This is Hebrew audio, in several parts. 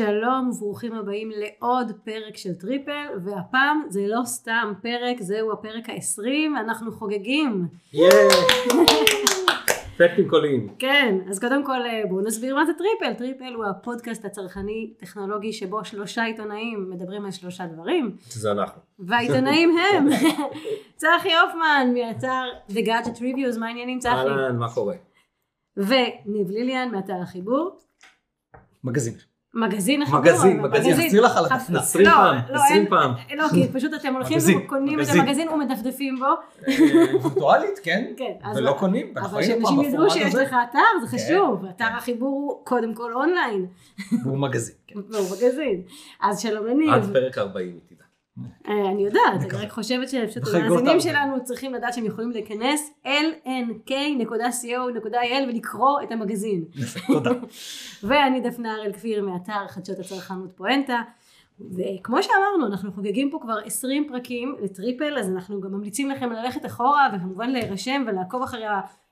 שלום וברוכים הבאים לעוד פרק של טריפל והפעם זה לא סתם פרק זהו הפרק ה-20 אנחנו חוגגים אפקטים קוליים. כן אז קודם כל אה, בואו נסביר מה זה טריפל טריפל הוא הפודקאסט הצרכני טכנולוגי שבו שלושה עיתונאים מדברים על שלושה דברים שזה אנחנו. והעיתונאים הם צחי הופמן מאתר The Gadget Reviews מה העניינים צחי? אהלן מה קורה? וניב ליליאן מאתר החיבור מגזין. מגזין החיבור. מגזין, מגזין, אחזיר לך על הדפנה. 20 לא, פעם, לא, 20 אין- פעם. לא, כי פשוט אתם הולכים מגזין, וקונים את מגזין. המגזין ומדפדפים בו. אה, וירטואלית, כן. כן, אז ולא קונים, אבל אנחנו היינו פעם שאנשים ידעו שיש. לך אתר, זה כן, חשוב. כן. אתר החיבור הוא קודם כל אונליין. והוא מגזין. כן. והוא מגזין. אז שלום לניב. עד פרק 40 תדע. אה, אני יודעת, אני. רק חושבת שפשוט בחגיגות המאזינים. שלנו צריכים לדעת שהם יכולים להיכנס lnk.co.il ולקרוא את המגזין. תודה. ואני דפנה הראל כפיר מאתר חדשות הצרכנות פואנטה. וכמו שאמרנו אנחנו חוגגים פה כבר 20 פרקים לטריפל אז אנחנו גם ממליצים לכם ללכת אחורה וכמובן להירשם ולעקוב אחרי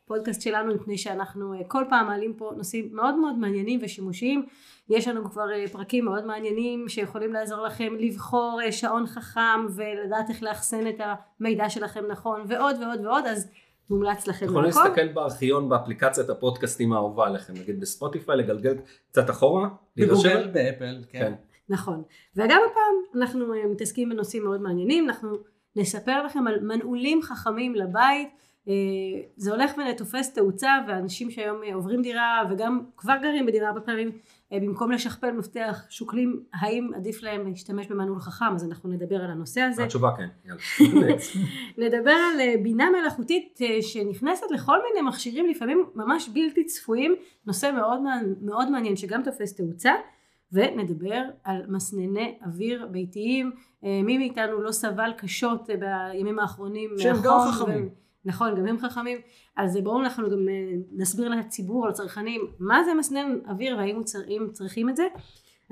הפודקאסט שלנו מפני שאנחנו אה, כל פעם מעלים פה נושאים מאוד מאוד מעניינים ושימושיים יש לנו כבר אה, פרקים מאוד מעניינים שיכולים לעזור לכם לבחור אה, שעון חכם ולדעת איך לאחסן את המידע שלכם נכון ועוד ועוד ועוד אז מומלץ לכם אתם יכולים. להסתכל בארכיון באפליקציית הפודקאסטים האהובה עליכם, נגיד בספוטיפיי, לגלגל קצת אחורה, להירשם. בגוגל, באפל, כן. כן. נכון. וגם הפעם אנחנו מתעסקים בנושאים מאוד מעניינים, אנחנו נספר לכם על מנעולים חכמים לבית. אה, זה הולך ותופס תאוצה ואנשים שהיום אה, עוברים דירה וגם כבר גרים בדירה הרבה פעמים אה, במקום לשכפל מפתח שוקלים האם עדיף להם להשתמש במנעול חכם אז אנחנו נדבר על הנושא הזה. התשובה כן, יאללה. נדבר על בינה מלאכותית שנכנסת לכל מיני מכשירים לפעמים ממש בלתי צפויים, נושא מאוד, מאוד מעניין שגם תופס תאוצה, ונדבר על מסנני אוויר ביתיים, מי מאיתנו לא סבל קשות בימים האחרונים שהם גם חכמים. נכון, גם הם חכמים, אז בואו אנחנו גם אה, נסביר לציבור, לצרכנים, מה זה מסנן אוויר והאם צר- צריכים את זה.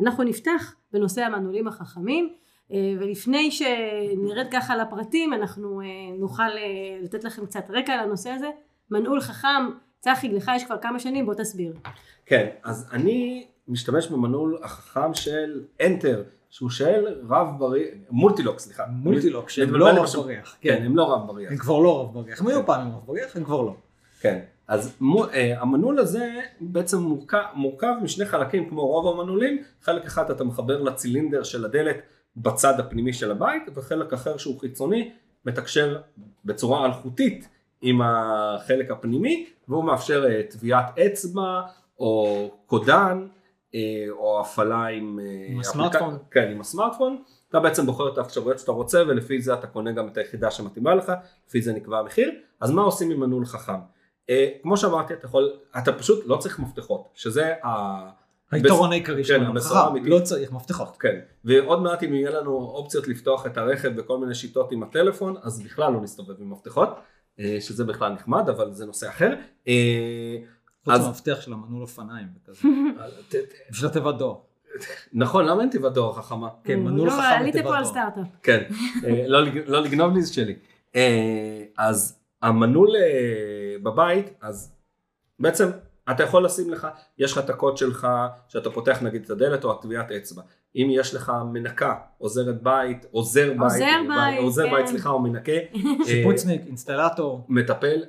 אנחנו נפתח בנושא המנעולים החכמים אה, ולפני שנרד ככה לפרטים אנחנו אה, נוכל לתת לכם קצת רקע על הנושא הזה. מנעול חכם, צחי לך יש כבר כמה שנים בוא תסביר. כן, אז אני משתמש במנעול החכם של Enter, שהוא של רב בריח, מולטילוק סליחה. מולטילוק, שהם לא לי רב. בריח. כן, כן. הם לא רב בריח. הם כבר לא רב בריח. הם היו פעם עם רב בריח, הם כבר לא. כן, אז אה, המנעול הזה בעצם מורכב, מורכב משני חלקים כמו רוב המנעולים, חלק אחד אתה מחבר לצילינדר של הדלת בצד הפנימי של הבית, וחלק אחר שהוא חיצוני מתקשר בצורה אלחוטית עם החלק הפנימי, והוא מאפשר אה, טביעת אצבע או קודן או הפעלה עם, אה, עם אפליקציה- הסמארטפון. כן, עם הסמארטפון. אתה בעצם בוחר את האפשרויות שאתה רוצה ולפי זה אתה קונה גם את היחידה שמתאימה לך, לפי זה נקבע המחיר. אז מה עושים עם מנעול חכם? אה, כמו שאמרתי אתה יכול, אתה פשוט לא צריך מפתחות, שזה ה... היתרון העיקרי כן, של האמיתית. לא צריך מפתחות. כן, ועוד מעט אם יהיה לנו אופציות לפתוח את הרכב וכל מיני שיטות עם הטלפון, אז בכלל לא נסתובב עם מפתחות, אה, שזה בכלל נחמד, אבל זה נושא אחר. חוץ אז- מהמפתח של המנעול אופניים וכזה. ת- ת- בשביל התיבת דואר. נכון, למה אין תיבת דואר חכמה? כן, אה, מנעול לא, חכם עלית לתיבת פה על דואר. סטארט-אפ. כן, אה, לא לא לגנוב לי זה שלי. אה, אז המנעול אה, בבית, אז בעצם אתה יכול לשים לך, יש לך את הקוד שלך, שאתה פותח נגיד את הדלת או הטביעת אצבע. אם יש לך מנקה, עוזרת בית, עוזר בית, עוזר בית, כן. סליחה, או מנקה, שיפוצניק, אינסטלטור, מטפל,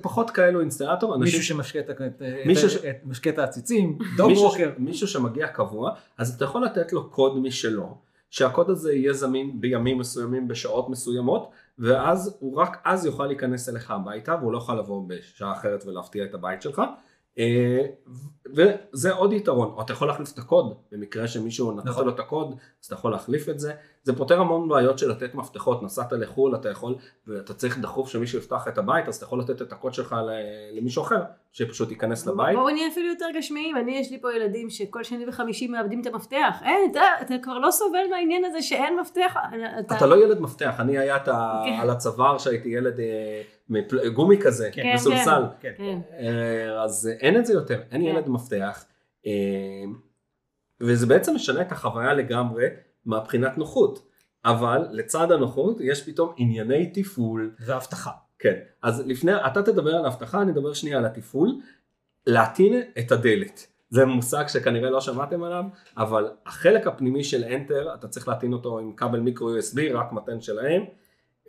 פחות כאלו אינסטלטור, מישהו שמשקה את העציצים, דוג ווקר. מישהו שמגיע קבוע, אז אתה יכול לתת לו קוד משלו, שהקוד הזה יהיה זמין בימים מסוימים, בשעות מסוימות, ואז הוא רק אז יוכל להיכנס אליך הביתה, והוא לא יכול לבוא בשעה אחרת ולהפתיע את הבית שלך. אה, וזה עוד יתרון, או אתה יכול להחליף את הקוד, במקרה שמישהו נתת נכון. לו את הקוד, אז אתה יכול להחליף את זה. זה פותר המון בעיות של לתת מפתחות, נסעת לחו"ל, אתה יכול, ואתה צריך דחוף שמישהו יפתח את הבית, אז אתה יכול לתת את הקוד שלך למישהו אחר, שפשוט ייכנס לבית. בואו נהיה אפילו יותר גשמיים, אני יש לי פה ילדים שכל שני וחמישי מאבדים את המפתח, אין, אתה, אתה כבר לא סובל מהעניין הזה שאין מפתח, אתה לא ילד מפתח, אני היה את ה... כן. על הצוואר שהייתי ילד אה, גומי כזה, כן, מסולסל. כן. כן. אה, אז אין את זה יותר, אין כן. ילד מפתח. אה, וזה בעצם משנה את החוויה לגמרי מהבחינת נוחות. אבל לצד הנוחות יש פתאום ענייני תפעול. ואבטחה. כן, אז לפני, אתה תדבר על האבטחה, אני אדבר שנייה על התפעול. להטעין את הדלת. זה מושג שכנראה לא שמעתם עליו, אבל החלק הפנימי של Enter, אתה צריך להטעין אותו עם כבל מיקרו USB, רק מתן שלהם.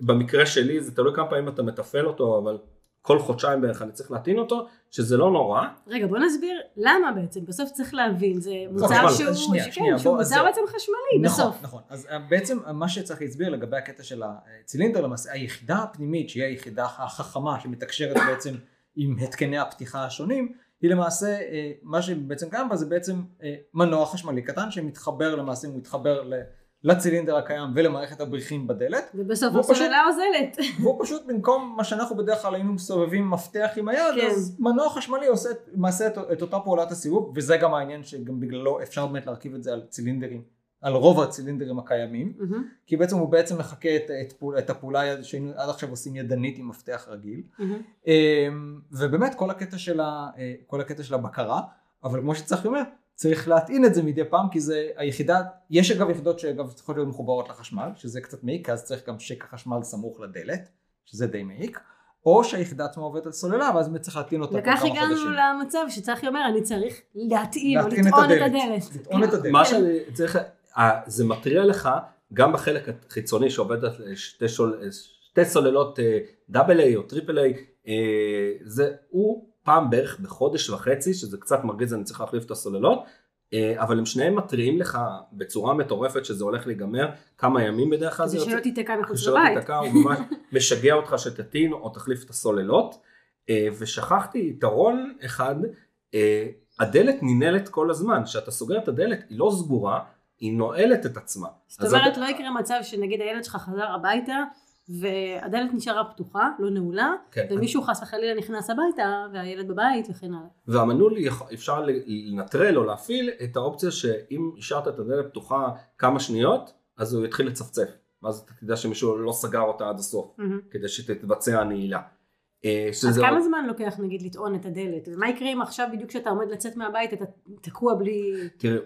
במקרה שלי זה תלוי כמה פעמים אתה מתפעל אותו, אבל כל חודשיים בערך אני צריך להטעין אותו, שזה לא נורא. רגע, בוא נסביר למה בעצם. בסוף צריך להבין, זה מוצר חשמל. שהוא, שנייה, שכן, שנייה, שהוא בוא, מוצר זהו. בעצם חשמלי נכון, בסוף. נכון. אז אה, בעצם מה שצריך להסביר לגבי הקטע של הצילינדר, למעשה היחידה הפנימית, שהיא היחידה החכמה שמתקשרת בעצם עם התקני הפתיחה השונים, היא למעשה, אה, מה שבעצם קיים בה זה בעצם אה, מנוע חשמלי קטן שמתחבר למעשה, הוא מתחבר ל- לצילינדר הקיים ולמערכת הבריחים בדלת, ובסוף הסוללה אוזלת. והוא פשוט במקום מה שאנחנו בדרך כלל היינו מסובבים מפתח עם היד, כן. אז מנוע חשמלי עושה למעשה את, את אותה פעולת הסיבוב, וזה גם העניין שגם בגללו אפשר באמת להרכיב את זה על צילינדרים, על רוב הצילינדרים הקיימים, מהמם, כי בעצם הוא בעצם מחקה את, את, פעול, את הפעולה שהיינו עד עכשיו עושים ידנית עם מפתח רגיל. אמ, ובאמת כל הקטע ה, אה, כל הקטע של הבקרה, אבל כמו שצריך אומר, צריך להטעין את זה מדי פעם, כי זה היחידה, יש אגב יחידות שאגב צריכות להיות מחוברות לחשמל, שזה קצת מעיק, אז צריך גם שקע חשמל סמוך לדלת, שזה די מעיק, או שהיחידה עצמה עובדת על סוללה, ואז באמת צריך להטעין אותה וכך הגענו חודשים. למצב שצריך אומר, אני צריך להטעין או להטעין לטעון את הדלת. לטעון את הדלת. מה שאני צריך, אה, זה מתריע לך גם בחלק החיצוני שעובד על שתי, שול, שתי סוללות אה, double A או triple A, אה, זה הוא פעם בערך בחודש וחצי, שזה קצת מרגיז, אני צריך להחליף את הסוללות, אה, אבל הם שניהם מתריעים לך בצורה מטורפת שזה הולך להיגמר, כמה ימים בדרך כלל כדי זה שלא תיתקע מחוץ שלא לבית. תיתקע, הוא ממש משגע אותך שתטעין או תחליף את הסוללות. אה, ושכחתי יתרון אחד, אה, הדלת ננעלת כל הזמן, כשאתה סוגר את הדלת היא לא סגורה, היא נועלת את עצמה. זאת אומרת, לא יקרה מצב שנגיד הילד שלך חזר הביתה, והדלת נשארה פתוחה, לא נעולה, כן. ומישהו חס וחלילה נכנס הביתה, והילד בבית וכן הלאה. והמנעול אפשר לנטרל או להפעיל את האופציה שאם השארת את הדלת פתוחה כמה שניות, אז הוא יתחיל לצפצף. ואז אתה תדע שמישהו לא סגר אותה עד הסוף, מהמם. כדי שתתבצע הנעילה. אה, אז שזה כמה עוד- זמן לוקח נגיד לטעון את הדלת? ומה יקרה אם עכשיו בדיוק כשאתה עומד לצאת מהבית אתה תקוע בלי... תראה,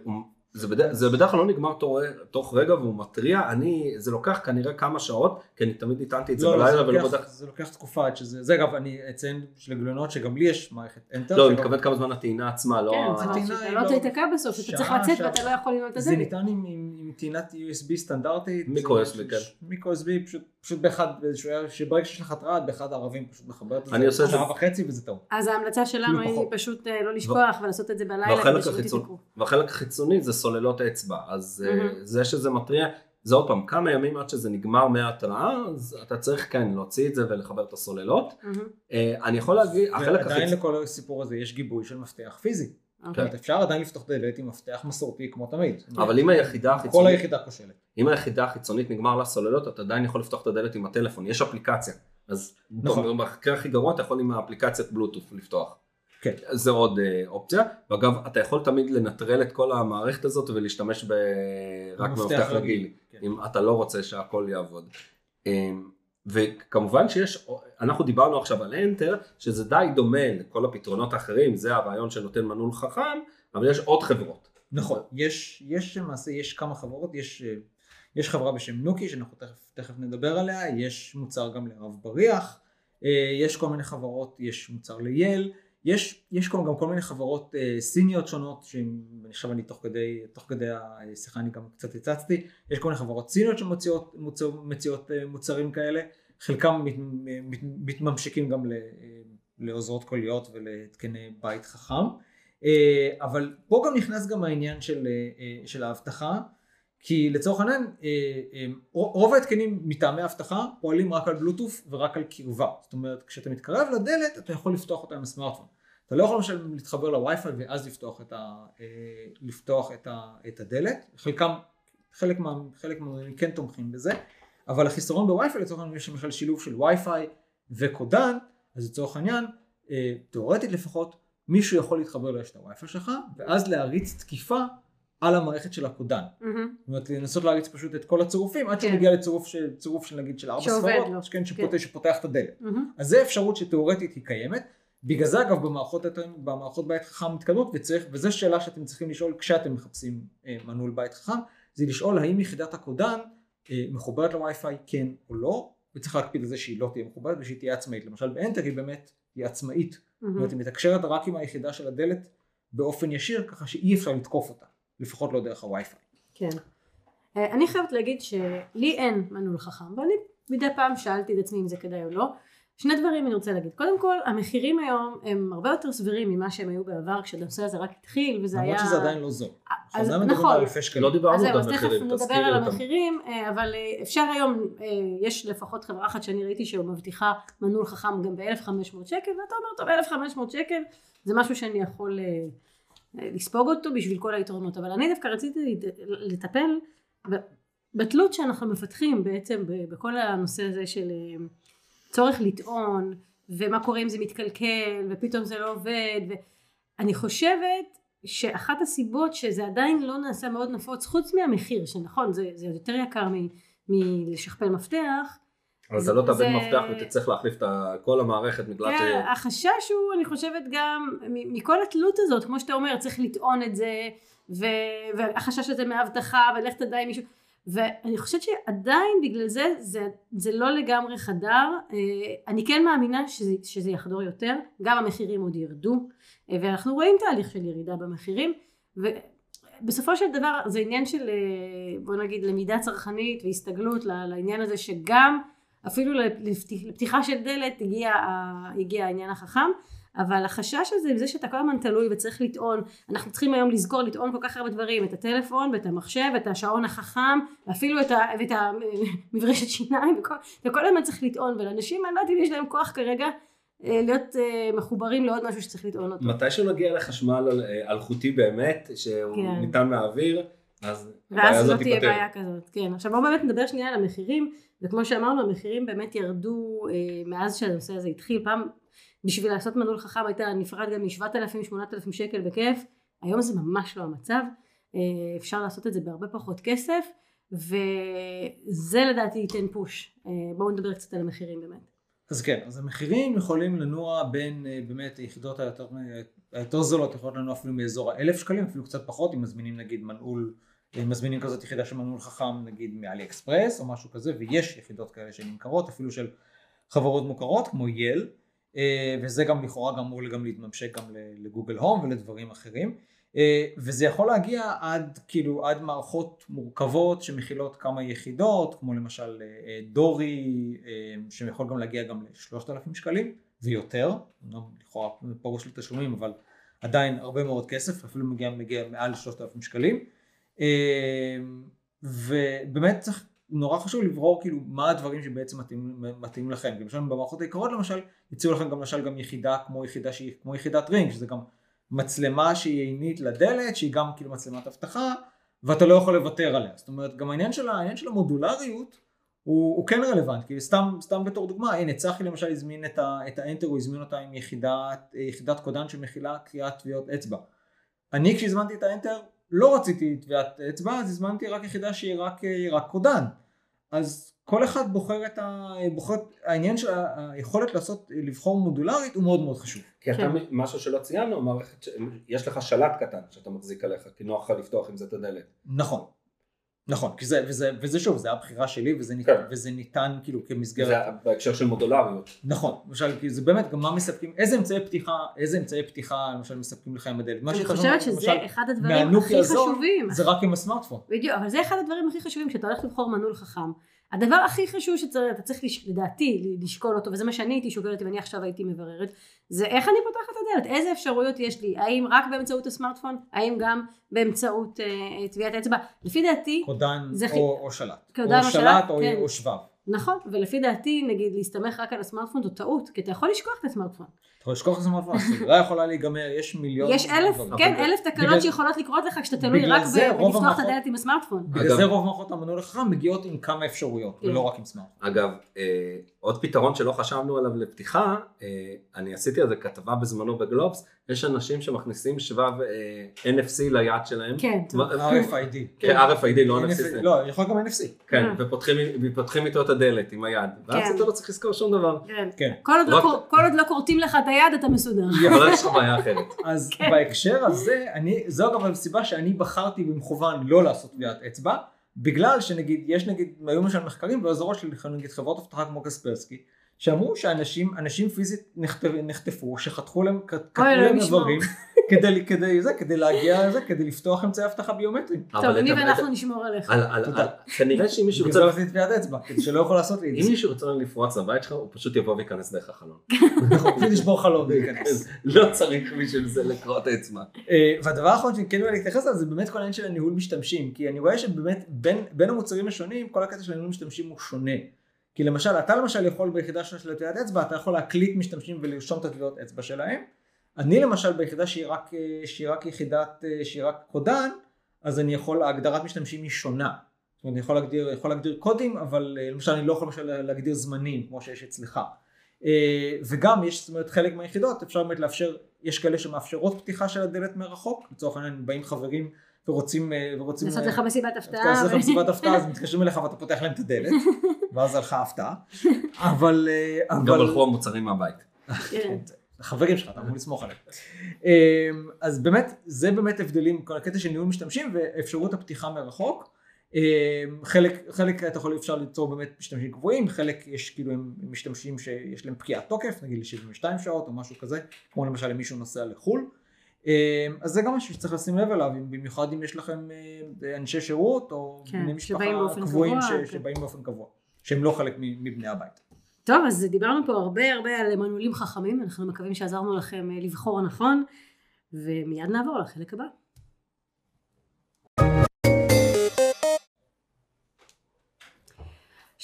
זה בדרך, זה בדרך כלל לא נגמר תוך, תוך רגע והוא מתריע, אני, זה לוקח כנראה כמה שעות, כי אני תמיד הטענתי את זה לא, לא, זה בלילה ולא לוקח- בדרך, זה לוקח תקופה עד שזה, זה אגב אני אציין של גילונות שגם לי יש מערכת אנטר. לא, אני מתכוון כמה זמן הטעינה עצמה, לא... כן, ה- זאת אומרת הטעינה שאתה היא לא לא- תיתקע בסוף, אתה צריך לצאת. ואתה לא יכול לנעול את זה הדלת. ניתן עם, עם, עם טעינת USB סטנדרטית. מיקרו זה- USB, כן. מיקרו USB פשוט, פשוט באחד, באיזשהו- שברגע שיש לך התראה, באחד הערבים פשוט מחברת את אני עושה את זה- שעה וחצי וזה טוב. אז ההמלצה שלנו היא פחות. פשוט אה, לא לשכוח ולעשות את זה בלילה. והחלק החיצוני זה סוללות אצבע, אז מהמם. זה שזה מתריע, זה עוד פעם, כמה ימים עד שזה נגמר מההתראה, אז אתה צריך כן להוציא את זה ולחבר את הסוללות. אה, אני יכול להגיד, החלק ועדיין החיצוני, לכל הסיפור הזה יש גיבוי של מפתח פיזי. אומרת, אפשר עדיין לפתוח דלת עם מפתח מסורתי כמו תמיד. אבל אם היחידה כל החיצונית, היחידה כושלת. אם היחידה החיצונית נגמר לה סוללות, אתה עדיין יכול לפתוח את הדלת עם הטלפון, יש אפליקציה. אז נכון. במקרה הכי גרוע אתה יכול עם האפליקציית בלוטוף לפתוח. כן. זה עוד אה, אופציה, ואגב אתה יכול תמיד לנטרל את כל המערכת הזאת ולהשתמש ב... רק במפתח רגיל. כן. אם אתה לא רוצה שהכל יעבוד. אמ, וכמובן שיש, אנחנו דיברנו עכשיו על אנטר, שזה די דומה לכל הפתרונות האחרים, זה הרעיון שנותן מנעול חכם, אבל יש עוד חברות. נכון, יש, יש למעשה, יש כמה חברות, יש, אה, יש חברה בשם נוקי שאנחנו תכף, תכף נדבר עליה, יש מוצר גם לרב בריח, אה, יש כל מיני חברות, יש מוצר ליל, יש, יש כל, גם כל מיני חברות אה, סיניות שונות, שעכשיו אני תוך כדי, תוך כדי השיחה אני גם קצת הצצתי, יש כל מיני חברות סיניות שמציעות מוצר, מציעות אה, מוצרים כאלה, חלקם מת, מת, מתממשקים גם ל, אה, לעוזרות קוליות ולהתקני בית חכם. אה, אבל פה גם נכנס גם העניין של, אה, אה, של האבטחה, כי לצורך העניין אה, אה, רוב ההתקנים מטעמי אבטחה פועלים רק על בלוטוף ורק על קרבה. זאת אומרת, כשאתה מתקרב לדלת אתה יכול לפתוח אותה עם הסמארטפון. אתה לא יכול למשל להתחבר לווי-פיי ואז לפתוח את, ה, אה, לפתוח את, ה, את הדלת. חלקם, חלק מה, חלק מהמודלים כן תומכים בזה, אבל החיסרון בווי-פיי לצורך העניין יש למשל שילוב של ווי-פיי וקודן, אז לצורך העניין, אה, תאורטית לפחות, מישהו יכול להתחבר לרשת הווי-פיי שלך, ואז להריץ תקיפה על המערכת של הקודן. מהמם. זאת אומרת, לנסות להריץ פשוט את כל הצירופים, עד כן. שמגיע לצירוף של, צירוף של נגיד של ארבע ספרות. כן, שפותח, כן. שפותח את הדלת. מהמם. אז זה אפשרות שתאורטית היא קיימת. בגלל זה אגב במערכות, במערכות בית חכם מתקדמות, וצריך, וזו שאלה שאתם צריכים לשאול כשאתם מחפשים אה, מנעול בית חכם, זה לשאול האם יחידת הקודן אה, מחוברת לווי-פיי כן או לא, וצריך להקפיד על זה שהיא לא תהיה מחוברת ושהיא תהיה עצמאית. למשל באנטר היא באמת, היא עצמאית. זאת מהמם. אומרת, היא מתקשרת רק עם היחידה של הדלת באופן ישיר ככה שאי אפשר לתקוף אותה, לפחות לא דרך הווי-פיי. כן. אה, אני חייבת להגיד שלי אין מנעול חכם, ואני מדי פעם שאלתי את עצמי אם זה כדאי או לא. שני דברים אני רוצה להגיד. קודם כל, המחירים היום הם הרבה יותר סבירים ממה שהם היו בעבר, כשהנושא הזה רק התחיל, וזה היה... למרות שזה עדיין לא זול. אז אנחנו עדיין מדברים נכון. על. לא דיברנו אז זהו, עוד אז על תכף נדבר על. המחירים, אה, אבל אה, אפשר היום, אה, יש לפחות חברה אחת שאני ראיתי שמבטיחה מנעול חכם גם ב-1500 שקל, ואתה אומר, טוב, 1500 שקל זה משהו שאני יכול אה, אה, לספוג אותו בשביל כל היתרונות, אבל אני דווקא רציתי לט- לטפל בתלות שאנחנו מפתחים בעצם ב- בכל הנושא הזה של אה, צורך לטעון, ומה קורה אם זה מתקלקל, ופתאום זה לא עובד, ואני חושבת שאחת הסיבות שזה עדיין לא נעשה מאוד נפוץ, חוץ מהמחיר, שנכון, זה, זה יותר יקר מ- מלשכפל מפתח, אבל זה- אתה לא תאבד זה- מפתח ותצטרך להחליף את כל המערכת בגלל ש... כן, החשש הוא, אני חושבת גם, מכל התלות הזאת, כמו שאתה אומר, צריך לטעון את זה, והחשש הזה מהאבטחה, ולך תדע עם מישהו, ואני חושבת שעדיין בגלל זה, זה, זה לא לגמרי חדר, אה, אני כן מאמינה שזה, שזה יחדור יותר, גם המחירים עוד ירדו, אה, ואנחנו רואים תהליך של ירידה במחירים, ובסופו של דבר זה עניין של, אה, בוא נגיד, למידה צרכנית והסתגלות לעניין הזה שגם אפילו לפתיח- לפתיחה של דלת הגיע, הגיע העניין החכם, אבל החשש הזה, זה שאתה כל הזמן תלוי וצריך לטעון, אנחנו צריכים היום לזכור לטעון כל כך הרבה דברים, את הטלפון ואת המחשב, את השעון החכם, ואפילו את, ה, ואת המברשת שיניים, וכל, וכל הזמן צריך לטעון, ולאנשים אני לא יודעת אם יש להם כוח כרגע אה, להיות אה, מחוברים לעוד משהו שצריך לטעון אותו. מתישהו נגיע לחשמל אל- אלחוטי באמת, שהוא כן. ניתן מהאוויר, אז הבעיה ואז לא הזאת תהיה תיפתר. בעיה כזאת, כן. עכשיו בואו באמת נדבר שנייה על המחירים, וכמו שאמרנו המחירים באמת ירדו אה, מאז שהנושא הזה התחיל, פעם בשביל לעשות מנעול חכם הייתה נפרד גם מ-7,000-8,000 שקל בכיף, היום זה ממש לא המצב, אה, אפשר לעשות את זה בהרבה פחות כסף, וזה לדעתי ייתן פוש. אה, בואו נדבר קצת על המחירים באמת. אז כן, אז המחירים יכולים לנוע בין אה, באמת היחידות היותר, היותר זולות, יכולות לנוע אפילו מאזור האלף שקלים, אפילו קצת פחות, אם מזמינים נגיד מנעול, אם מזמינים כזאת יחידה של מנעול חכם נגיד מאלי אקספרס או משהו כזה, ויש יחידות כאלה שנמכרות, אפילו של חברות מוכרות כמו יל, וזה גם לכאורה גם אמור גם להתממשק גם לגוגל הום ולדברים אחרים. אה, וזה יכול להגיע עד כאילו עד מערכות מורכבות שמכילות כמה יחידות כמו למשל אה, אה, דורי אה, שיכול גם להגיע גם לשלושת אלפים שקלים ויותר, לכאורה פרוש לתשלומים אבל עדיין הרבה מאוד כסף אפילו מגיע, מגיע מעל לשלושת אלפים שקלים אה, ובאמת צריך נורא חשוב לברור כאילו מה הדברים שבעצם מתאים, מתאים לכם. למשל במערכות העיקריות למשל יציעו לכם גם למשל גם יחידה כמו יחידה שהיא כמו יחידת רינג שזה גם מצלמה שהיא עינית לדלת שהיא גם כאילו מצלמת אבטחה ואתה לא יכול לוותר עליה. זאת אומרת גם העניין של, העניין של המודולריות הוא, הוא כן רלוונטי כי סתם, סתם בתור דוגמה הנה צחי למשל הזמין את, ה, את האנטר הוא הזמין אותה עם יחידת, יחידת קודן שמכילה קריאת טביעות אצבע. אני כשהזמנתי את האנטר לא רציתי טביעת אצבע אז הזמנתי רק יחידה שהיא רק, רק קודן אז כל אחד בוחר את ה... בוחר... העניין של היכולת לעשות, לבחור מודולרית הוא מאוד מאוד חשוב. כי אתה, כן. משהו שלא ציינו, מערכת, ש- יש לך שלט קטן שאתה מחזיק עליך, כי נוח לך לפתוח עם זה את הדלת. נכון. נכון, כי זה, וזה, וזה שוב, זה הבחירה שלי וזה ניתן, כן. וזה ניתן כאילו כמסגרת. זה בהקשר של מודולריות. נכון, למשל, כי זה באמת גם מה מספקים, איזה אמצעי פתיחה, איזה אמצעי פתיחה למשל מספקים לך עם הדלת. מה אני חושבת שזה למשל, אחד הדברים הכי חשובים. זה רק עם הסמארטפון. בדיוק, אבל זה אחד הדברים הכי חשובים כשאתה הולך לבחור מנעול חכם. הדבר הכי חשוב שאתה צריך לש- לדעתי לשקול אותו, וזה מה שאני הייתי שוקלת אם אני עכשיו הייתי מבררת, זה איך אני פותחת את הדלת, איזה אפשרויות יש לי, האם רק באמצעות הסמארטפון, האם גם באמצעות אה, טביעת אצבע. לפי דעתי, קודן זה או, או שלט. קודן או או שלט, שלט או, כן. או שבב. נכון, ולפי דעתי נגיד להסתמך רק על הסמארטפון זו טעות, כי אתה יכול לשכוח את הסמארטפון. אתה יכול לשכוח את הסמארטפון, הסדרה יכולה להיגמר, יש מיליון... יש אלף. כן, אלף תקלות בגלל- שיכולות לקרות לך כשאתה תלוי רק בלפתוח את הדלת עם הסמארטפון. בגלל זה רוב מערכות המנעול החכם מגיעות עם כמה אפשרויות, כן. ולא רק עם סמארטפון. אגב, אה, עוד פתרון שלא חשבנו עליו לפתיחה, אה, אני עשיתי על זה כתבה בזמנו בגלובס, יש אנשים שמכניסים שבב אה, NFC ליד שלהם. כן, RFID. כן, RFID, לא NFC. לא, יכול גם NFC. כן, ופותחים איתו את הדלת עם היד. ואז כן. אתה לא צריך לזכור שום דבר. כן. כן. כל עוד לא כל עוד לא כורתים לך את היד אתה מסודר. אבל יש לך בעיה אחרת. אז כן. בהקשר הזה, אני, זו גם הסיבה שאני בחרתי במכוון לא לעשות טביעת אצבע, בגלל שנגיד, יש נגיד, היו למשל מחקרים באזורו של נגיד חברות אבטחה כמו קספרסקי, שאמרו שאנשים אנשים פיזית נחטפ, נחטפו, שחתכו להם, קטעו אלוהים להם. איברים, כדי, כדי, זה, כדי להגיע לזה, כדי לפתוח אמצעי אבטחה ביומטריים. טוב, אני את ואנחנו נשמור עליך. על- על- תודה. על- כנראה שאם מישהו בגלל זה רוצה, עשיתי טביעת אצבע, כדי שלא יכול לעשות לי את אם זה. מישהו רוצה לפרוץ לבית שלך, הוא פשוט יבוא וייכנס דרך החלון. אנחנו פשוט לשבור חלום ולהיכנס. לא צריך בשביל זה לקרות אצבע. אה, והדבר האחרון שאני כן רוצה להתייחס אליו זה באמת כל העניין של הניהול משתמשים כי אני רואה שבאמת בין, בין המוצרים השונים כל הקטע של הניהול משתמשים הוא שונה. כי למשל אתה למשל יכול ביחידה שלך של טביעת אצבע אתה יכול להקליט משתמשים ולרשום את הטביעות אצבע שלהם. אני למשל ביחידה שהיא רק, שהיא רק יחידת שהיא רק קודן אז אני יכול הגדרת משתמשים היא שונה. זאת אומרת, אני יכול להגדיר, יכול להגדיר קודים אבל אה, למשל אני לא יכול למשל להגדיר זמנים כמו שיש אצלך. אה, וגם יש זאת אומרת חלק מהיחידות אפשר באמת לאפשר יש כאלה שמאפשרות פתיחה של הדלת מרחוק לצורך העניין באים חברים ורוצים אה, ורוצים לעשות אה, לך מסיבת הפתעה. לעשות לך ו- מסיבת הפתעה אז מתקשרים אליך ואתה פותח להם את הדלת ואז הלכה הפתעה אבל אה, גם אבל הלכו המוצרים מהבית. כן. החברים שלך אתה אמור לסמוך עליהם אמ, אז באמת זה באמת הבדלים כל הקטע של ניהול משתמשים ואפשרות הפתיחה מרחוק אמ, חלק חלק אתה יכול אפשר ליצור באמת משתמשים קבועים חלק יש כאילו הם משתמשים שיש להם פקיעת תוקף נגיד ל-72 שעות או משהו כזה כמו למשל אם מישהו נוסע לחו"ל אז זה גם משהו שצריך לשים לב אליו במיוחד אם יש לכם אה, אנשי שירות או כן, בני משפחה קבועים קבוע, ש- כן. שבאים באופן קבוע שהם לא חלק מבני הבית. טוב, אז דיברנו פה הרבה הרבה על מנעולים חכמים, אנחנו מקווים שעזרנו לכם אה, לבחור נכון, ומיד נעבור לחלק הבא.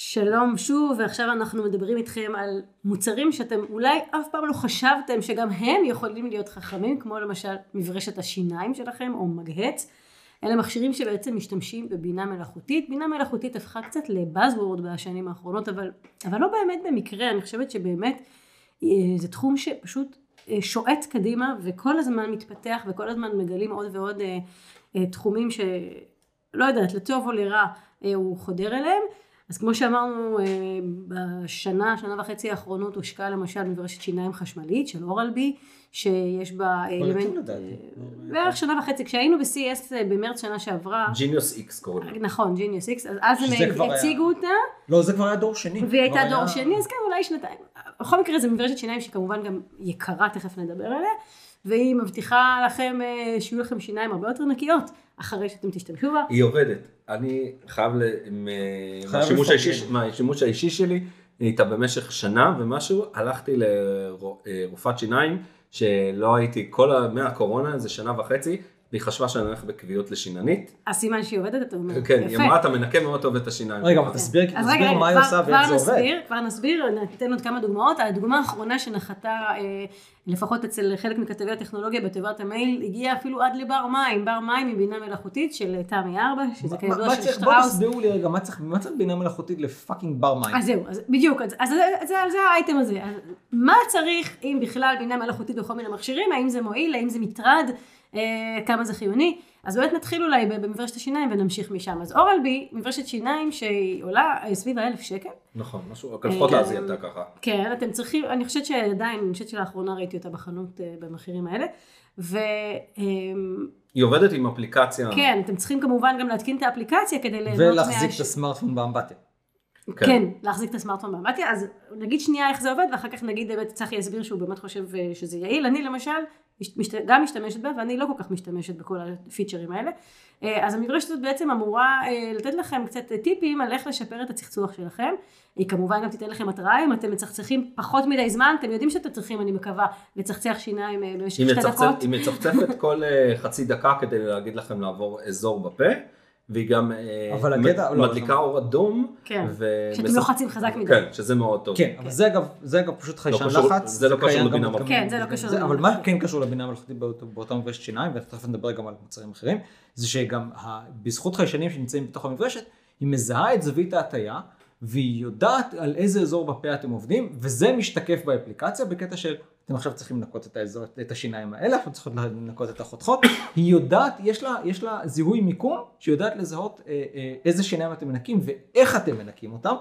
שלום שוב, ועכשיו אנחנו מדברים איתכם על מוצרים שאתם אולי אף פעם לא חשבתם שגם הם יכולים להיות חכמים, כמו למשל מברשת השיניים שלכם או מגהץ. אלה מכשירים שבעצם משתמשים בבינה מלאכותית. בינה מלאכותית הפכה קצת לבאזוורד בשנים האחרונות, אבל, אבל לא באמת במקרה, אני חושבת שבאמת אה, זה תחום שפשוט אה, שועט קדימה וכל הזמן מתפתח וכל הזמן מגלים עוד ועוד אה, תחומים שלא יודעת, לטוב או לרע הוא חודר אליהם. אז כמו שאמרנו, אה, בשנה, שנה וחצי האחרונות הושקעה למשל מברשת שיניים חשמלית של אורל בי, שיש בה אלמנט, בערך שנה וחצי, כשהיינו ב-CES אה, במרץ שנה שעברה, Genius X קוראים לזה. נכון, Genius X, אז הם הציגו אותה, לא זה כבר היה דור שני. והיא הייתה דור שני, אז כן, אולי שנתיים. בכל מקרה זה מברשת שיניים שכמובן גם יקרה, תכף נדבר עליה, והיא מבטיחה לכם אה, שיהיו לכם שיניים הרבה יותר נקיות, אחרי שאתם תשתמשו בה. היא עובדת. אני חייב, מהשימוש האישי. מהשימוש האישי שלי, איתה במשך שנה ומשהו, הלכתי לרופאת שיניים, שלא הייתי כל ה... מהקורונה, איזה שנה וחצי, והיא חשבה שאני הולך בקביעות לשיננית. הסימן שהיא עובדת, אתה אומר, כן, היא. אמרה, אתה מנקה מאוד טוב את השיניים. רגע, שלך." אבל תסביר אז מה היא עושה כבר ואיך זה עובד. נסביר, כבר נסביר, ניתן עוד כמה דוגמאות. הדוגמה האחרונה שנחתה, אה, לפחות אצל חלק מכתבי הטכנולוגיה בתיבת המייל, הגיעה אפילו עד לבר מים, בר מים עם בינה מלאכותית של אה, תמי 4, שזה כידוע של צריך- בוא שטראוס. תסבירו לי רגע, מה צריך מה צריך בינה מלאכותית לפאקינג בר מים? אז זהו, אז בדיוק, אז, אז זה, האייטם הזה. אז מה צריך, אם בכלל, בינה מלאכותית בכל מיני מכשירים, האם זה מועיל, האם זה מטרד, כמה זה חיוני. אז באמת נתחיל אולי במברשת השיניים ונמשיך משם. אז אורל בי, מברשת שיניים שהיא עולה אה, סביב האלף שקל. נכון, משהו, לפחות אה, אז היא הייתה ככה. כן, אתם צריכים, אני חושבת שעדיין, אני חושבת שלאחרונה ראיתי אותה בחנות אה, במחירים האלה. וכן, היא עובדת עם אפליקציה. אתם צריכים כמובן גם להתקין את האפליקציה כדי ליהנות ולהחזיק מהש- את הסמארטפון באמבטיה. כן. כן, להחזיק את הסמארטפון באמבטיה, אז נגיד שנייה איך זה עובד, ואחר כך נגיד באמת צחי יסביר שהוא באמת חושב אה, שזה יעיל. אני למשל מש- משת- גם משתמשת בה, ואני לא כל כך משתמשת בכל הפיצ'רים האלה. אה, אז המברשת הזאת בעצם אמורה אה, לתת לכם קצת טיפים על איך לשפר את הצחצוח שלכם. היא כמובן גם תיתן לכם התראה אם אתם מצחצחים פחות מדי זמן, אתם יודעים שאתם צריכים, אני מקווה, לצחצח שיניים אה, במשך שתי דקות. היא מצפצפת כל חצי דקה כדי להגיד לכם לעבור אזור בפה, והיא גם אה, אבל מ- הקטע- לא, מדליקה זה- אור אדום. כן, ו- שאתם מספ- לוחצים חזק מדי. כן, שזה מאוד טוב. כן, אבל זה אגב, זה אגב פשוט חיישן קשור- לחץ. זה לא קשור לבינה מלאכותית. כן, זה לא קשור לבינה אבל מה מלאכותית. כן קשור לבינה מלאכותית באותו- באותה מברשת שיניים, ותכף נדבר גם על מוצרים אחרים, זה שגם ה- בזכות חיישנים שנמצאים בתוך המברשת, היא מזהה את זווית ההטייה, והיא יודעת על איזה אזור בפה אתם עובדים, וזה משתקף באפליקציה בקטע של אתם עכשיו צריכים לנקות את האזור, את השיניים האלה, עכשיו צריכים לנקות את החותכות, היא יודעת, יש לה, יש לה זיהוי מיקום, שהיא יודעת לזהות אה, אה, איזה שיניים אתם מנקים ואיך אתם מנקים אותם,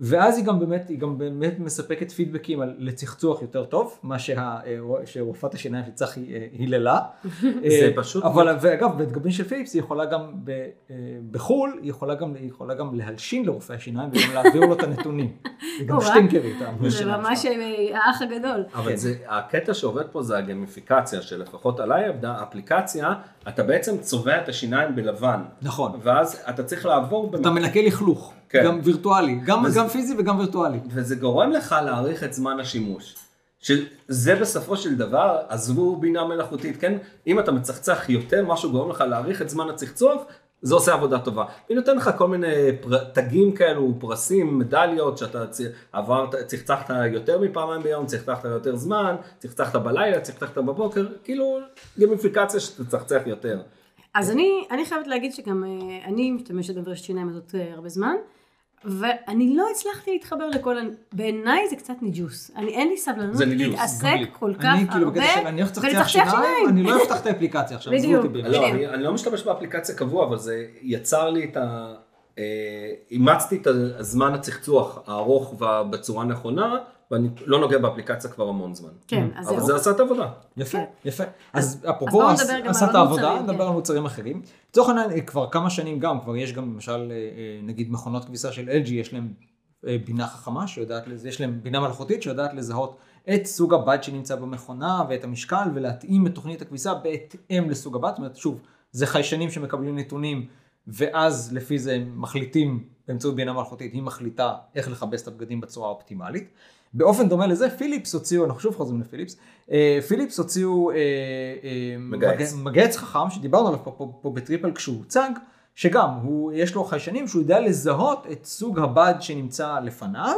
ואז היא גם באמת, היא גם באמת מספקת פידבקים על, לצחצוח יותר טוב, מה שה, שרופאת השיניים של צחי אה, היללה. זה פשוט... אבל, ואגב, בדגמים של פיליפס היא יכולה גם, ב, אה, בחו"ל, היא יכולה גם, היא יכולה גם להלשין לרופא השיניים וגם להעביר לו את הנתונים. היא גם שטינקרית. זה ממש האח הגדול. אבל זה, הקטע שעובד פה זה הגמיפיקציה, שלפחות עליי עבדה, האפליקציה, אתה בעצם צובע את השיניים בלבן. נכון. ואז אתה צריך לעבור... אתה מנקה לכלוך. כן. גם וירטואלי, גם, וזה, גם פיזי וגם וירטואלי. וזה גורם לך להאריך את זמן השימוש. שזה בסופו של דבר, עזבו בינה מלאכותית, כן? אם אתה מצחצח יותר, משהו גורם לך להאריך את זמן הצחצוח, זה עושה עבודה טובה. היא נותן לך כל מיני פר... תגים כאלו, פרסים, מדליות, שאתה עברת, צחצחת יותר מפעמיים ביום, צחצחת יותר זמן, צחצחת בלילה, צחצחת בבוקר, כאילו גמיפיקציה שאתה צחצח יותר. אז אני, אני חייבת להגיד שגם אה, אני משתמשת בברשת שיניים הזאת אה, הרבה זמן. ואני לא הצלחתי להתחבר לכל, בעיניי זה קצת ניג'וס. אני אין לי סבלנות להתעסק כל כך אני כאילו בקטע של אני הולך לצחצח שיניים, אני לא אפתח את האפליקציה עכשיו, עזבו אותי. לא, אני לא משתמש באפליקציה קבוע, אבל זה יצר לי את ה... אה, אימצתי את הזמן הצחצוח הארוך בצורה נכונה, ואני לא נוגע באפליקציה כבר המון זמן. כן, אז אבל זה עשה את העבודה. יפה, יפה. אז אפרופו עשה את העבודה, נדבר על מוצרים אחרים. לצורך העניין, כבר כמה שנים גם, כבר יש גם למשל, אה, אה, נגיד מכונות כביסה של LG, יש להם אה, בינה חכמה שיודעת, יש להם בינה מלאכותית שיודעת לזהות את סוג הבד שנמצא במכונה ואת המשקל ולהתאים את תוכנית הכביסה בהתאם לסוג הבד. זאת אומרת, שוב, זה חיישנים שמקבלים נתונים ואז לפי זה מחליטים באמצעות בינה מלאכותית, היא מחליטה איך לכבס את הבגדים בצורה האופטימלית. באופן דומה לזה פיליפס הוציאו, אנחנו שוב חוזרים לפיליפס, אה, פיליפס הוציאו אה, אה, מגהץ. מגהץ חכם שדיברנו עליו פה, פה, פה בטריפל כשהוא הוצג, שגם הוא, יש לו חיישנים שהוא יודע לזהות את סוג הבד שנמצא לפניו,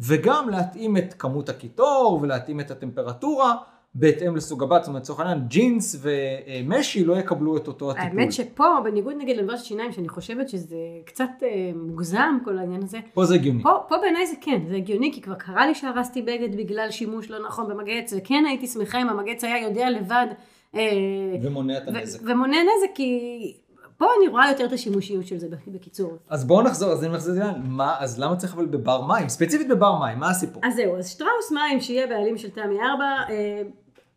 וגם להתאים את כמות הקיטור ולהתאים את הטמפרטורה. בהתאם לסוג הבת, זאת אומרת לצורך העניין ג'ינס ומשי לא יקבלו את אותו הטיפול. האמת שפה בניגוד נגיד לברשת שיניים שאני חושבת שזה קצת אה, מוגזם כל העניין הזה. פה זה הגיוני. פה, פה בעיניי זה כן, זה הגיוני כי כבר קרה לי שהרסתי בגד בגלל שימוש לא נכון במגהץ וכן הייתי שמחה אם המגהץ היה יודע לבד. אה, ומונע את הנזק. ומונע נזק כי פה אני רואה יותר את השימושיות של זה בקיצור. אז בואו נחזור, אז אני מחזיר את זה, מה, אז למה צריך אבל בבר מים? ספציפית בבר מים, מה הסיפור? אז זהו, אז שטראוס מים שיהיה בעלים של תמי 4, אה,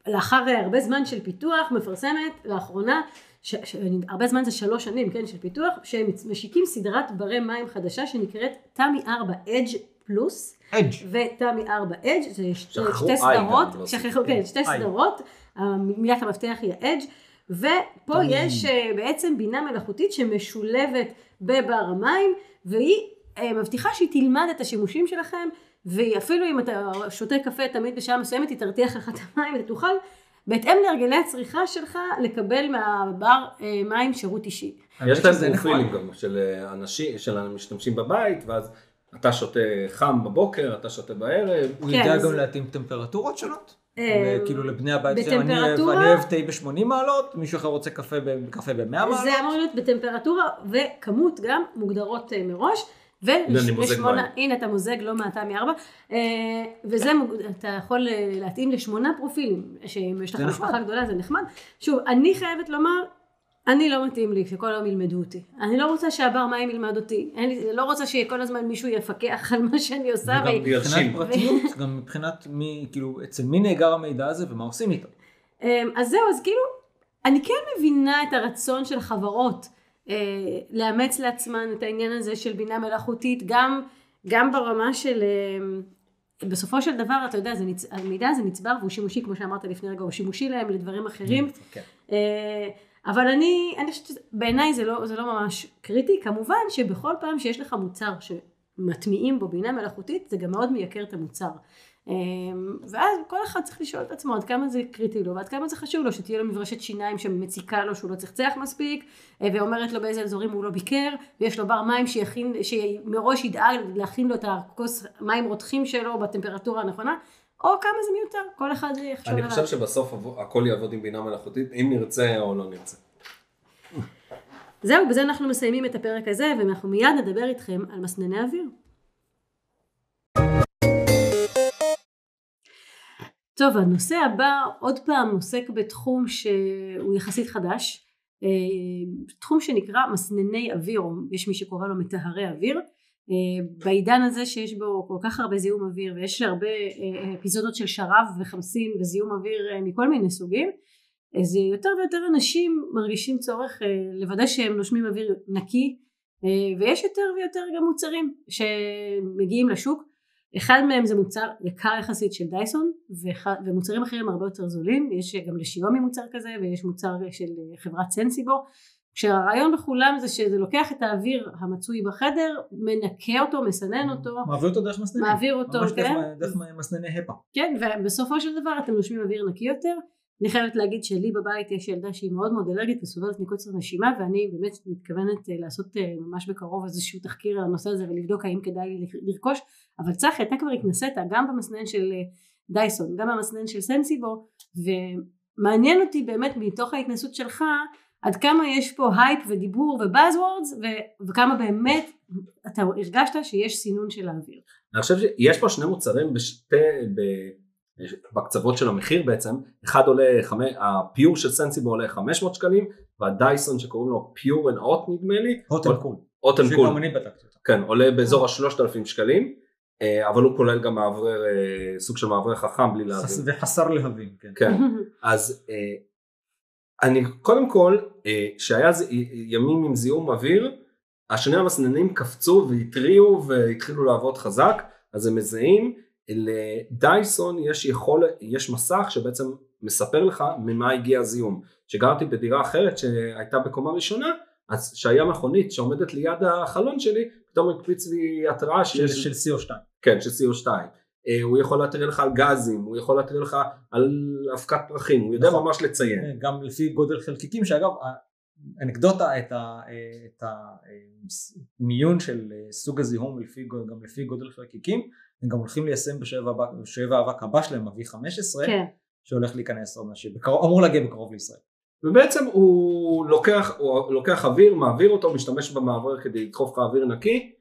לאחר הרבה זמן של פיתוח, מפרסמת לאחרונה, ש, ש, הרבה זמן זה שלוש שנים, כן, של פיתוח, שהם משיקים סדרת ברי מים חדשה שנקראת תמי 4 אדג' פלוס. אדג'. ותמי 4 אדג', זה שתי סדרות, לא שכחו, כן, שתי סדרות, מילת המפתח היא האדג'. ופה יש אה, בעצם בינה מלאכותית שמשולבת בבר המים, והיא אה, מבטיחה שהיא תלמד את השימושים שלכם, ואפילו אם אתה שותה קפה תמיד בשעה מסוימת, היא תרתיח לך את המים ותוכל בהתאם להרגלי הצריכה שלך לקבל מהבר אה, מים שירות אישי. יש להם פרופילים נכון. גם של אנשים, של המשתמשים בבית, ואז אתה שותה חם בבוקר, אתה שותה בערב. הוא יודע גם להתאים טמפרטורות שונות? אה, כאילו לבני הבית שלהם, אני אוהב תה ב-80 מעלות, מישהו אחר רוצה קפה ב-100 מעלות. זה אמור להיות בטמפרטורה וכמות גם מוגדרות אה, מראש. ולשמונה, הנה אתה מוזג לא מעטה מארבע, אה, וזה, אתה יכול להתאים לשמונה פרופילים, שאם יש לך משפחה גדולה זה נחמד. שוב, אני חייבת לומר, אני לא מתאים לי שכל היום ילמדו אותי. אני לא רוצה שהבר מים ילמד אותי. אני לא רוצה שכל הזמן מישהו יפקח על מה שאני עושה. וגם מבחינת פרטיות, גם מבחינת מי, כאילו, אצל מי נאגר המידע הזה ומה עושים איתו. אמ, אז זהו, אז כאילו, אני כן מבינה את הרצון של החברות אה, לאמץ לעצמן את העניין הזה של בינה מלאכותית, גם, גם ברמה של... אה, בסופו של דבר, אתה יודע, נצ... המידע הזה נצבר והוא שימושי, כמו שאמרת לפני רגע, הוא שימושי להם לדברים אחרים. כן. אה, אבל אני, אני חושבת שבעיניי זה לא, זה לא ממש קריטי, כמובן שבכל פעם שיש לך מוצר שמטמיעים בו בינה מלאכותית, זה גם מאוד מייקר את המוצר. אמ, ואז כל אחד צריך לשאול את עצמו עד כמה זה קריטי לו ועד כמה זה חשוב לו שתהיה לו מברשת שיניים שמציקה לו שהוא לא צחצח מספיק אה, ואומרת לו באיזה אזורים הוא לא ביקר ויש לו בר מים שיכין, שמראש ידאג להכין לו את הכוס מים רותחים שלו בטמפרטורה הנכונה או כמה זה מיותר, כל אחד יחשוב עליו. אני חושב שבסוף הכל יעבוד עם בינה מלאכותית, אם נרצה או לא נרצה. זהו, בזה אנחנו מסיימים את הפרק הזה, ואנחנו מיד נדבר איתכם על מסנני אוויר. טוב, הנושא הבא עוד פעם עוסק בתחום שהוא יחסית חדש, אה, תחום שנקרא מסנני אוויר, או יש מי שקורא לו מטהרי אוויר. בעידן הזה שיש בו כל כך הרבה זיהום אוויר ויש הרבה אפיזודות של שרב וחמסין וזיהום אוויר מכל מיני סוגים אז יותר ויותר אנשים מרגישים צורך לוודא שהם נושמים אוויר נקי ויש יותר ויותר גם מוצרים שמגיעים לשוק. אחד מהם זה מוצר יקר יחסית של דייסון ומוצרים אחרים הרבה יותר זולים. יש גם לשיומי מוצר כזה ויש מוצר של חברת סנסיבו כשהרעיון בכולם זה שזה לוקח את האוויר המצוי בחדר מנקה אותו מסנן אותו מעביר אותו דרך מסננים. מעביר אותו ממש כן דרך מסנני הפע כן ובסופו של דבר אתם נושמים אוויר נקי יותר. אני חייבת להגיד שלי בבית יש ילדה שהיא מאוד מאוד אלרגית וסובלת מקוצר נשימה ואני באמת מתכוונת לעשות ממש בקרוב איזשהו תחקיר על הנושא הזה ולבדוק האם כדאי לי לרכוש. אבל צחי אתה כבר התנסית גם במסנן של דייסון גם במסנן של סנסיבו ומעניין אותי באמת מתוך ההתנסות שלך עד כמה יש פה הייפ ודיבור ו buzzwords וכמה באמת אתה הרגשת שיש סינון של האוויר. אני חושב שיש פה שני מוצרים בשתי, בקצוות של המחיר בעצם, אחד עולה, ה Pure של סנסיבו עולה 500 שקלים והדייסון שקוראים לו Pure and Hot נדמה לי, and Cool, and Cool, שגם אני בדקתי אותו, כן עולה באזור ה-3,000 שקלים אבל הוא כולל גם מאוורר, סוג של מאוורר חכם בלי להבים. וחסר להבים, כן. כן. אז אני קודם כל, שהיה ימים עם זיהום אוויר, השני המסננים קפצו והתריעו והתחילו לעבוד חזק, אז הם מזהים, לדייסון יש יכול, יש מסך שבעצם מספר לך ממה הגיע הזיהום. כשגרתי בדירה אחרת שהייתה בקומה ראשונה, אז שהיה מכונית שעומדת ליד החלון שלי, פתאום הקפיץ לי התראה שיש... של CO2. כן, של CO2. הוא יכול להתריע לך על גזים, הוא יכול להתריע לך על אבקת פרחים, הוא יודע נכון. ממש לציין. גם לפי גודל חלקיקים, שאגב, אנקדוטה את, המיון של סוג הזיהום לפי, גם לפי גודל חלקיקים, הם גם הולכים ליישם בשואב האבק הבא שלהם, ה-V15, כן. שהולך להיכנס עוד משהו, אמור להגיע בקרוב לישראל. ובעצם הוא לוקח, הוא לוקח אוויר, מעביר אותו, משתמש במעבר כדי לדחוף לך אוויר נקי.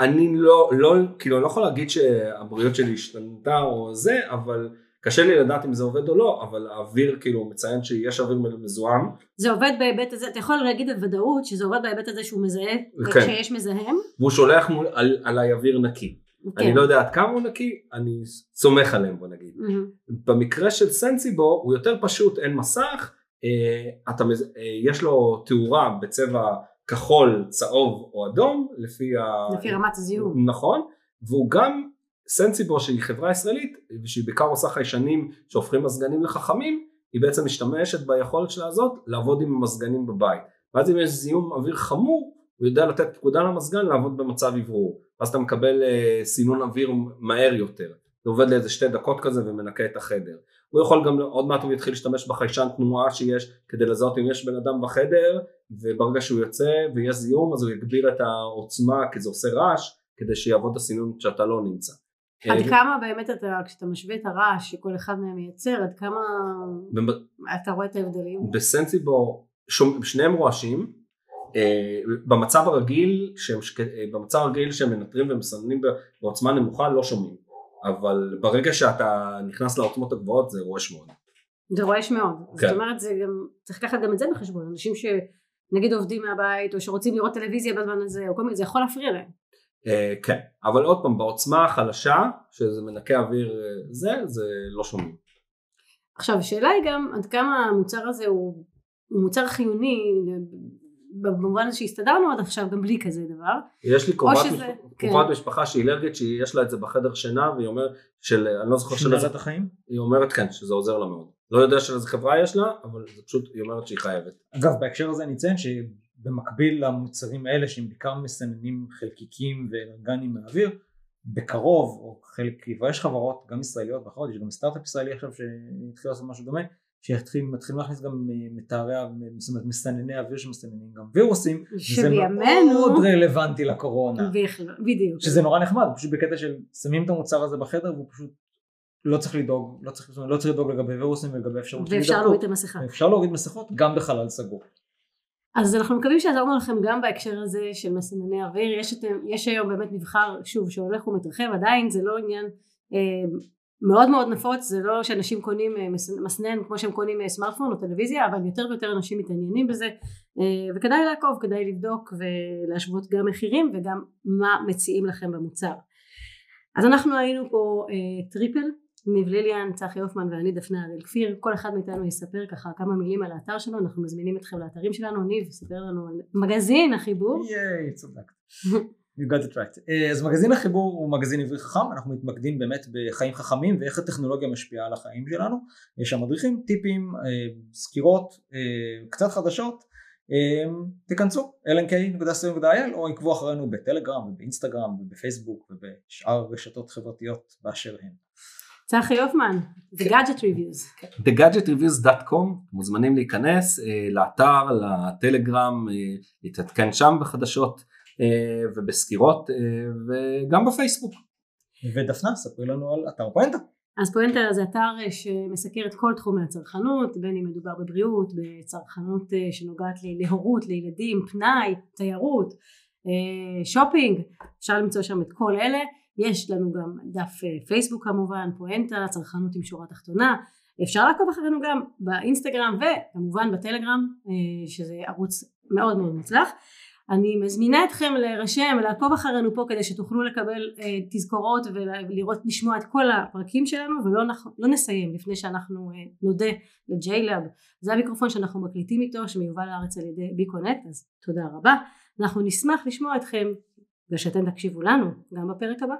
אני לא, לא, כאילו אני לא יכול להגיד שהבריאות שלי השתנתה או זה, אבל קשה לי לדעת אם זה עובד או לא, אבל האוויר כאילו מציין שיש אוויר מזוהם. זה עובד בהיבט הזה, אתה יכול להגיד בוודאות שזה עובד בהיבט הזה שהוא מזהה, כן. כשיש מזהם. והוא שולח מול, על, עליי אוויר נקי. כן. אני לא יודע עד כמה הוא נקי, אני סומך עליהם בוא נגיד. מהמם. במקרה של סנסיבו הוא יותר פשוט, אין מסך, אה, אתה, אה, יש לו תאורה בצבע כחול, צהוב או אדום, לפי, ה... לפי רמת הזיהום. נכון, והוא גם סנסיבו שהיא חברה ישראלית ושהיא בעיקר עושה חיישנים שהופכים מזגנים לחכמים היא בעצם משתמשת ביכולת שלה הזאת לעבוד עם המזגנים בבית. ואז אם יש זיהום אוויר חמור הוא יודע לתת פקודה למזגן לעבוד במצב אוורור. ואז אתה מקבל אה, סינון אוויר מהר יותר. זה עובד לאיזה שתי דקות כזה ומנקה את החדר הוא יכול גם עוד מעט הוא יתחיל להשתמש בחיישן תנועה שיש כדי לזהות אם יש בן אדם בחדר וברגע שהוא יוצא ויש זיהום אז הוא יגביר את העוצמה כי זה עושה רעש כדי שיעבוד הסינון כשאתה לא נמצא. עד אה, כמה באמת אתה, כשאתה משווה את הרעש שכל אחד מהם מייצר, עד כמה במ- אתה רואה את ההבדלים? בסנסיבו שומ- שניהם רועשים אה, במצב הרגיל שהם, אה, במצב הרגיל שהם מנטרים ומסננים בעוצמה נמוכה לא שומעים אבל ברגע שאתה נכנס לעוצמות הגבוהות זה רועש מאוד. זה רועש מאוד. כן. זאת אומרת, זה גם, צריך לקחת גם את זה בחשבון. אנשים שנגיד עובדים מהבית, או שרוצים לראות טלוויזיה בזמן הזה, או כל מיני, זה יכול להפריע להם. אה, כן אבל עוד פעם בעוצמה החלשה שזה מנקה אוויר אה, זה זה לא שומעים. עכשיו, השאלה היא גם עד כמה המוצר הזה הוא, הוא מוצר חיוני, במובן הזה שהסתדרנו עד עכשיו גם בלי כזה דבר. יש לי קרובת, שזה- משפ... כן. קרובת משפחה שהיא אלרגית שיש לה את זה בחדר שינה והיא אומרת של אני לא זוכר של איזה שנזת החיים? היא אומרת כן שזה עוזר לה מאוד. לא יודע של איזה חברה יש לה אבל זה פשוט היא אומרת שהיא חייבת. אגב בהקשר הזה אני אציין שבמקביל למוצרים האלה שהם בעיקר מסננים חלקיקים ואלרגנים מהאוויר בקרוב או חלק כבר יש חברות גם ישראליות ואחרות יש גם סטארט-אפ ישראלי עכשיו שהתחיל לעשות משהו דומה שמתחילים להכניס גם אה, מטהרי ה- זאת אומרת מסנני אוויר שמסננים גם וירוסים שבימינו, מאוד רלוונטי לקורונה בדיוק. שזה נורא נחמד פשוט בקטע של שמים את המוצר הזה בחדר והוא פשוט לא צריך לדאוג לא צריך, לא צריך לדאוג לגבי וירוסים ולגבי אפשרות ואפשר. להוריד את המסכה. אפשר להוריד מסכות גם בחלל סגור אז אנחנו מקווים שעזרנו לכם גם בהקשר הזה של מסנני אוויר. יש, יש היום באמת מבחר, שוב, שהולך ומתרחב, עדיין זה לא עניין אה, מאוד מאוד נפוץ, זה לא שאנשים קונים אה, מסנן כמו שהם קונים אה, סמארטפון או טלוויזיה, אבל יותר ויותר אנשים מתעניינים בזה, אה, וכדאי לעקוב, כדאי לבדוק ולהשוות גם מחירים וגם מה מציעים לכם במוצר. אז אנחנו היינו פה טריפל, ניב ליליאן, צחי הופמן ואני דפנה הראל כפיר, כל אחד מאיתנו יספר ככה כמה מילים על האתר שלו, אנחנו מזמינים אתכם לאתרים שלנו, ניב, ספר לנו על מגזין החיבור. ייי, צודקת. You got it right. אה, אז מגזין החיבור הוא מגזין עברי חכם, אנחנו מתמקדים באמת בחיים חכמים ואיך הטכנולוגיה משפיעה על החיים שלנו. יש שם מדריכים, טיפים, אה, סקירות, אה, קצת חדשות. תיכנסו lnk.co.il או עקבו אחרינו בטלגרם ובאינסטגרם ובפייסבוק ובשאר רשתות חברתיות באשר הן. צחי הופמן, The Gadget Reviews. TheGadgetReviews.com, מוזמנים להיכנס לאתר, לטלגרם, להתעדכן שם בחדשות. אה, ובסקירות אה, וגם בפייסבוק. ודפנה, ספרי לנו על אתר פואנטה. אז פואנטה זה אתר אה, שמסקר את כל תחומי הצרכנות, בין אם מדובר בבריאות, בצרכנות שנוגעת להורות, לילדים, פנאי, תיירות, שופינג, אפשר למצוא שם את כל אלה. יש לנו גם דף פייסבוק כמובן, פואנטה, צרכנות עם שורה תחתונה. אפשר לעקוב אחרינו גם באינסטגרם וכמובן בטלגרם, שזה ערוץ מאוד מאוד מוצלח. אני מזמינה אתכם להירשם ולעקוב אחרינו פה כדי שתוכלו לקבל אה, תזכורות ולראות לשמוע את כל הפרקים שלנו ולא נח, לא נסיים לפני שאנחנו אה, נודה ל JLab זה המיקרופון שאנחנו מקליטים איתו שמיובא לארץ על ידי ביקונט אז תודה רבה אנחנו נשמח לשמוע אתכם ושאתם תקשיבו לנו גם בפרק הבא